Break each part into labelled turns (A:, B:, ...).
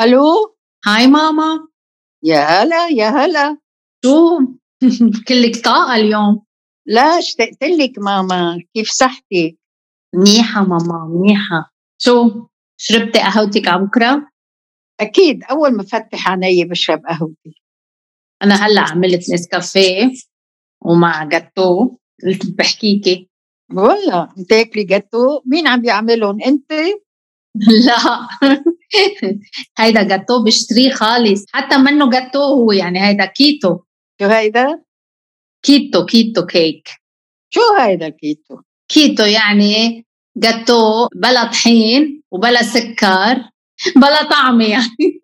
A: ألو؟
B: هاي ماما.
A: يا هلا يا هلا.
B: شو؟ كلك طاقة اليوم.
A: لا اشتقت لك ماما. كيف صحتك؟
B: منيحة ماما منيحة. شو؟ شربتي قهوتك على بكرة؟
A: أكيد. أول ما فتح عيني بشرب قهوتي.
B: أنا هلأ عملت نسكافيه ومع جاتو. قلت بحكيكي.
A: والله بتاكلي جاتو؟ مين عم بيعملهم أنت؟
B: لا. هيدا جاتو بشتريه خالص. حتى منه جاتو هو يعني هيدا كيتو.
A: شو هيدا؟
B: keto keto cake.
A: شو هيدا keto؟
B: keto يعني جاتو بلا طحين وبلا سكر بلا طعمة يعني.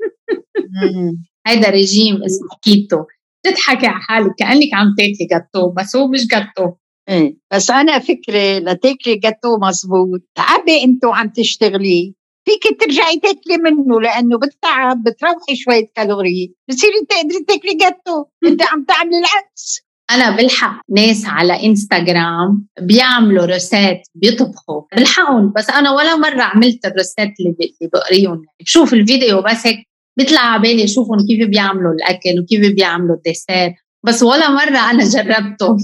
B: هيدا ريجيم اسمه كيتو. تضحكي على حالك كأنك عم تاكلي جاتو بس هو مش جاتو
A: إيه بس أنا فكرة لتاكلي جاتو مزبوط تعبي أنتو عم تشتغلي. فيك ترجعي تاكلي منه لأنه بتتعب بتروحي شوية calories. بتصيري تقدري تاكلي جاتو أنت عم تعملي العكس.
B: أنا بلحق ناس على إنستغرام بيعملوا recettes بيطبخوا. بلحقهم. بس أنا ولا مرة عملت ال recettes اللي بقريهم. يعني بشوف الفيديو بس هيك بيطلع على بالي أشوفهم كيف بيعملوا الأكل وكيف بيعملوا ال dessert. بس ولا مرة أنا جربته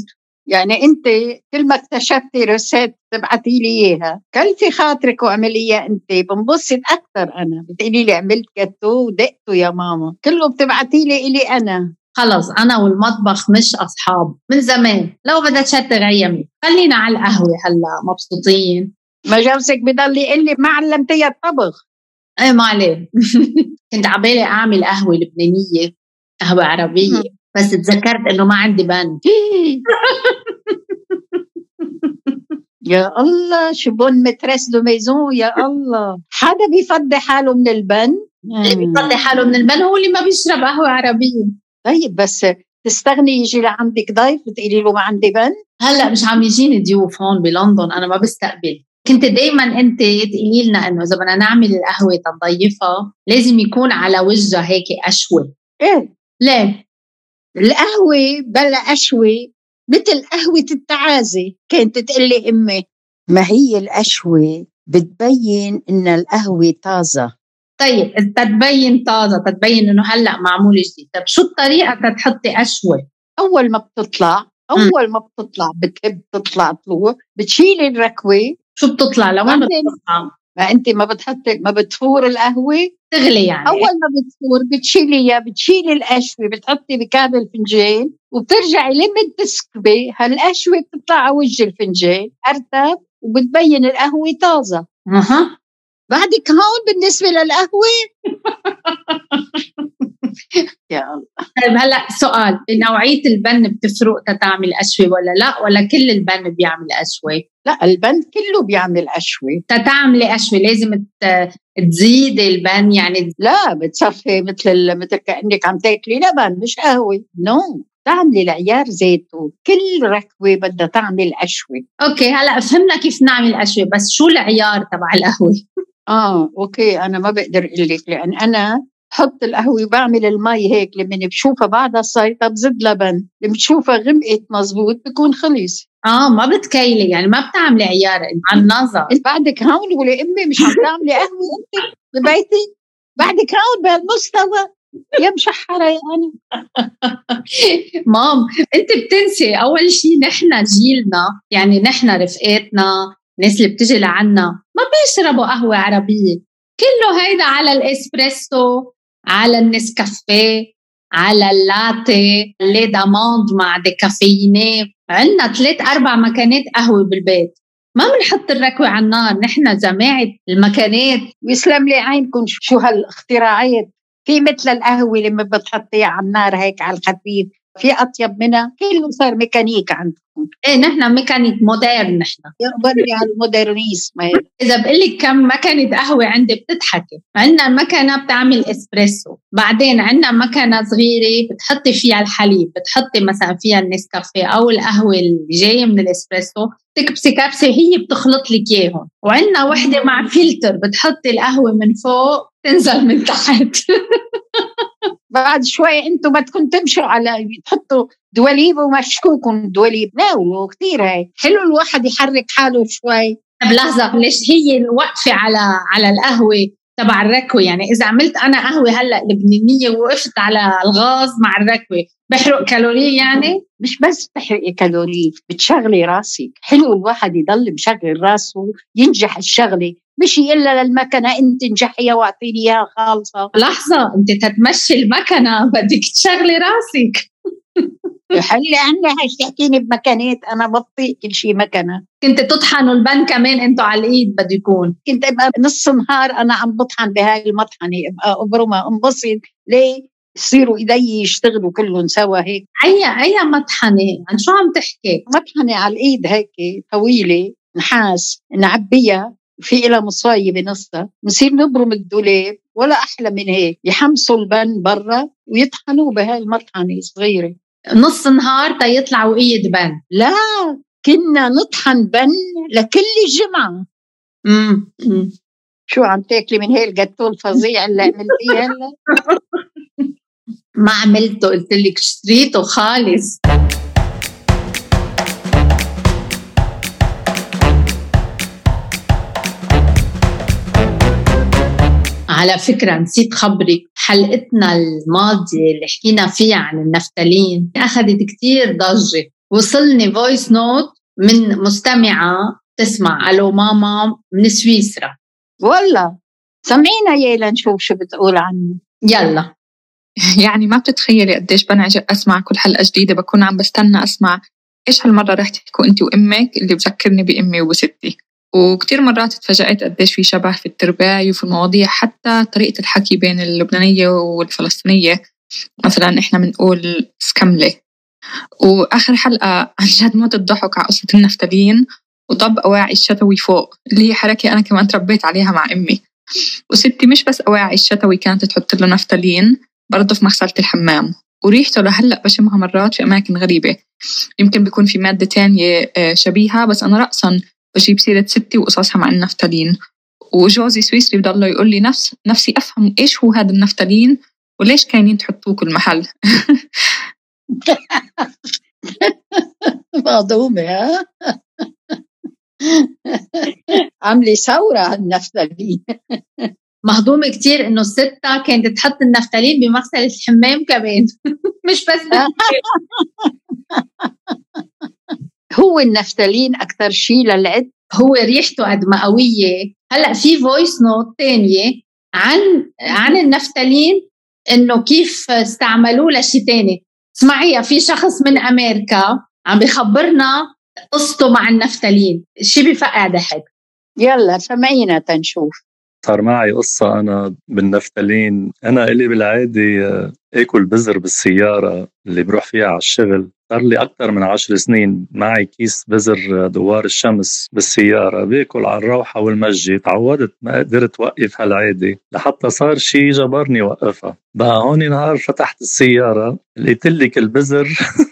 A: يعني أنت كل ما اكتشفتي recettes تبعتي لي إياها كلفي خاطرك واعمليها أنت بنبسط أكثر أنا. بتقولي لي عملت جاتو ودقته يا ماما. كله بتبعتي لي إلي أنا.
B: خلص أنا والمطبخ مش أصحاب. من زمان. لو بدها تشتغل غيمي خلينا على القهوة هلأ مبسوطين.
A: ما جوزك بضل يقول لي ما علمتيها الطبخ.
B: إيه ما عليه كنت عبالي أعمل قهوة لبنانية قهوة
A: عربية.
B: بس تذكرت إنه ما عندي بن
A: يا الله شو bonne maîtresse de maison يا الله. حدا بيفضي حاله من البن؟
B: اللي بيفضي حاله من البن هو اللي ما بيشرب قهوة عربية.
A: طيب بس تستغني يجي لعندك ضيف بتقولي له ما عندي بن؟
B: هلأ مش عم يجيني ضيوف هون بلندن أنا ما بستقبل. كنت دايما أنت تقولي لنا إنه إذا بدنا نعمل القهوة تنضيفها لازم يكون على وجهها هيك اشوه
A: إيه.
B: ليه؟
A: القهوة بلا أشوة مثل قهوة التعازي كانت تقول لي أمي ما هي الأشوة بتبين إن القهوة طازة.
B: طيب تتبين طازة تتبين إنه هلأ معمول جديد طب شو الطريقة تتحطي اشوه
A: أول ما بتطلع أول ما بتطلع بتحب تطلع طلوع بتشيلي الركوة.
B: شو بتطلع؟ لوين بتطلع؟
A: ما أنت ما بتحطي ما بتفور القهوة؟
B: تغلي يعني.
A: أول ما بتفور بتشيليها بتشيلي القشوة بتحطي بكاب الفنجان وبترجعي لما تسكبي. هالقشوة بتطلع على وجه الفنجان أرتب وبتبين القهوة طازة.
B: أها.
A: بعدك هون بالنسبة للقهوة؟ يا الله.
B: طيب هلأ سؤال نوعية البن بتفرق تتعمل اشوي ولا لا؟ ولا كل البن بيعمل أشوي؟
A: لا البن كله بيعمل قشوة
B: تتعملي اشوي لازم تزيدي البن يعني؟
A: لا بتصفي مثل مثل كأنك عم تاكلي لبن مش قهوة. نو تعملي العيار زيتون كل ركوة بدها تعمل قشوة
B: أوكي هلأ فهمنا كيف نعمل أهوة بس شو العيار تبع القهوة؟
A: آه أوكي أنا ما بقدر أقول لك لأن أنا بحط القهوة وبعمل المي هيك لما بشوفها بعدها صايته بزيد لها بن لما بشوفها غمقت مزبوط بكون خلص.
B: آه ما بتكيلي يعني ما بتعملي عيار على النظر
A: بعدك هون ولا أمي مش عم تعملي قهوة أنت ببيتك بعدك هون بهالمستوى. يا مشحرة يعني
B: مام أنت بتنسي أول شيء نحن جيلنا يعني نحن رفقاتنا الناس اللي بتجي لعنا ما بيشربوا قهوة عربية. كله هيدا على الإسبريسو. على النسكافيه على اللاتي اللي داموند مع ديكافيينيه عندنا ثلاث أربع مكانات قهوة بالبيت. ما بنحط الركوة على النار. نحن جماعة المكانات.
A: يسلم لي عينكم شو هالاختراعات. في مثل القهوة لما بتحطيها على النار هيك على الخفيف. في أطيب منها؟ كله صار ميكانيك عندكم؟
B: إيه نحن mécanique moderne نحن.
A: يقبلني على ال modernisme.
B: إذا بقول لك كم مكنة قهوة عندي بتضحكي عندنا مكنة بتعمل إسبريسو. بعدين عندنا مكنة صغيرة بتحطي فيها الحليب بتحطي مثلا فيها النسكافيه أو القهوة اللي جاية من الإسبريسو. تكبسي كبسة هي بتخلط لك إياهم. وعندنا وحدة مع فلتر بتحطي القهوة من فوق تنزل من تحت.
A: بعد شوي أنتم بدكم تمشوا على تحطوا دواليب ومشكوكم دواليب. ناولوا كثير هيك حلو الواحد يحرك حاله شوي.
B: طب لحظة ليش هي الوقفة على على القهوة تبع الركوة؟ يعني إذا عملت أنا قهوة هلأ لبنانية ووقفت على الغاز مع الركوة. بحرق كالوري يعني؟
A: مش بس بحرقي كالوري بتشغلي راسك. حلو الواحد يضل مشغل راسه ينجح الشغلة. مش إلا للمكنة. انت انجحيها واعطيني اياها خالصة.
B: لحظة أنت تتمشي المكنة. بدك تشغلي راسك.
A: حلي عني هاي تحكيني بمكانات أنا بطيء كل شيء مكنة.
B: كنت تطحنوا البن كمان أنتوا على الإيد بده يكون.
A: كنت أبقى نص نهار أنا عم بطحن بهاي المطحنة. أبقى أبرمها أنبسط. ليه؟ يصيروا إيدي يشتغلوا كلهم سوا هيك.
B: أي أي مطحنة؟ عن شو عم تحكي؟
A: مطحنة على الإيد هيك طويلة نحاس نعبيها. في لها مصاية بنصها بنصير نبرم الدولاب ولا أحلى من هيك. يحمصوا البن برا ويطحنوه بهاي المطحنة صغيرة.
B: نص نهار تيطلع وقية بن.
A: لا كنا نطحن بن لكل الجمعة
B: امم
A: شو عم تاكلي من هي الجاتو الفظيع اللي عملتيه هلا؟
B: ما عملته قلت لك اشتريته خالص. على فكرة نسيت خبرك حلقتنا الماضية اللي حكينا فيها عن النفتالين أخذت كتير ضجة. وصلني voice note من مستمعة تسمع. ألو ماما من سويسرا.
A: والله. سمعينا يا لنشوف شو بتقول عنه.
B: يلا.
C: يعني ما بتتخيلي قديش بنعجب أسمع كل حلقة جديدة. بكون عم بستنى أسمع إيش هالمرة رح تحكوا أنت وأمك اللي بذكرني بأمي وبستي. وكتير مرات تفاجأت قديش في شبه في الترباية وفي المواضيع حتى طريقة الحكي بين اللبنانية والفلسطينية. مثلا إحنا بنقول سكملة. وآخر حلقة عن جد موت الضحك على قصة النفتالين وطب أواعي الشتوي فوق اللي هي حركة أنا كمان تربيت عليها مع أمي. وستي مش بس أواعي الشتوي كانت تحط له نفتالين برضه في مغسلة الحمام. وريحته لهلأ بشمها مرات في أماكن غريبة. يمكن بيكون في مادة تانية آه، شبيهة بس أنا رأسا بجيب سيرة ستي وقصصها مع النفتالين. وجوزي سويسري بضله يقول لي نفس نفسي أفهم إيش هو هذا النفتالين وليش كاينين تحطوه كل محل.
A: مهضومة ها؟ عملي ثورة على النفتالين
B: مهضومة كتير إنه الستة كانت تحط النفتالين بمغسلة الحمام كمان. مش بس
A: هو النفتالين أكثر شيء للعت.
B: هو ريحته قد ما قوية. هلأ في voice note ثانية عن عن النفتالين إنه كيف استعملوه لشيء ثاني اسمعيها في شخص من أمريكا عم بخبرنا قصته مع النفتالين. شيء بفقع ضحك.
A: يلا سمعينا تنشوف.
D: صار معي قصة أنا بالنفتالين. أنا إلي بالعادة آه، آكل بزر بالسيارة اللي بروح فيها على الشغل. صار لي أكثر من عشر سنين معي كيس بزر دوار الشمس بالسيارة. باكل على الروحة والمجي تعودت ما قدرت وقف هالعادة. لحتى صار شي جبرني وقفها بقى هون نهار فتحت السيارة لقيت لك البزر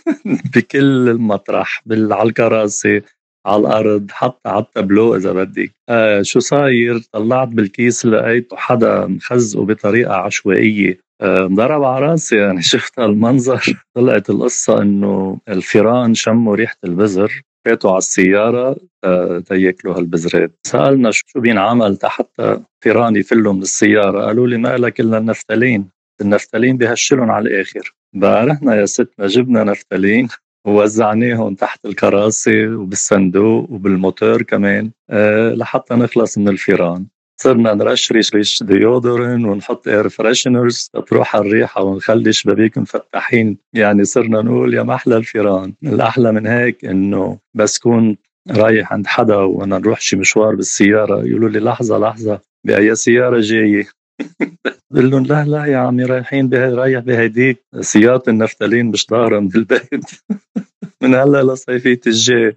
D: بكل المطرح على الكراسي. على الأرض حتى على التابلو إذا بدك. آه شو صاير؟ طلعت بالكيس لقيته حدا مخزقه بطريقة عشوائية. آه، ضرب على راسي يعني شفت هالمنظر. طلعت القصة إنه الفيران شموا ريحة البزر فاتوا على السيارة آه، تياكلوا هالبزرات سألنا شو بينعمل حتى فيران يفلوا من السيارة؟ قالوا لي ما لك إلا النفتالين. النفتالين بهشلهم على الآخر. بقى رحنا يا ستنا جبنا نفتالين. ووزعناهم تحت الكراسي وبالصندوق وبالموتور كمان أه لحتى نخلص من الفيران. صرنا نرشرش ريش deodorant ونحط air fresheners تروح الريحة ونخلي شبابيك مفتحين. يعني صرنا نقول يا محلى الفيران. الأحلى من هيك إنه بس كون رايح عند حدا وأنا نروح شي مشوار بالسيارة يقولوا لي لحظة لحظة بأي سيارة جاية؟ بقول لهم لا لا يا عمي رايحين بهي رايح بهديك سيارة النفتالين مش ظاهرة من البيت. من هلأ لصيفية الجاي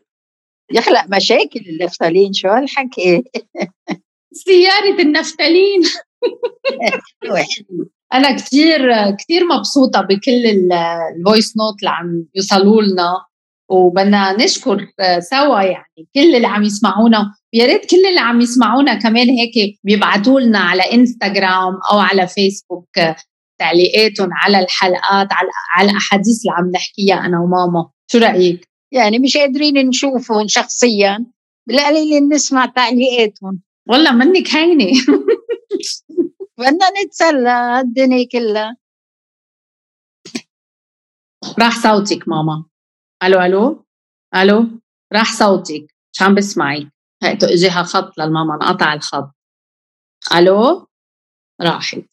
A: يخلق مشاكل النفتالين شو هالحكي؟
B: سيارة النفتالين. أنا كثير كثير مبسوطة بكل ال voice note اللي عم يوصلوا لنا. وبدنا نشكر سوا يعني كل اللي عم يسمعونا. يا ريت كل اللي عم يسمعونا كمان هيك بيبعتوا لنا على انستغرام أو على فيسبوك تعليقاتهم على الحلقات على الأحاديث اللي عم نحكيها أنا وماما. شو رأيك؟
A: يعني مش قادرين نشوفهم شخصيا. بالقليل نسمع تعليقاتهم.
B: والله منك هينة.
A: بدنا نتسلى الدنيا كلها.
B: راح صوتك ماما. ألو ألو؟ ألو؟ راح صوتك. مش عم بسمعك هيك اجاها خط للماما انقطع الخط. ألو؟ راحت.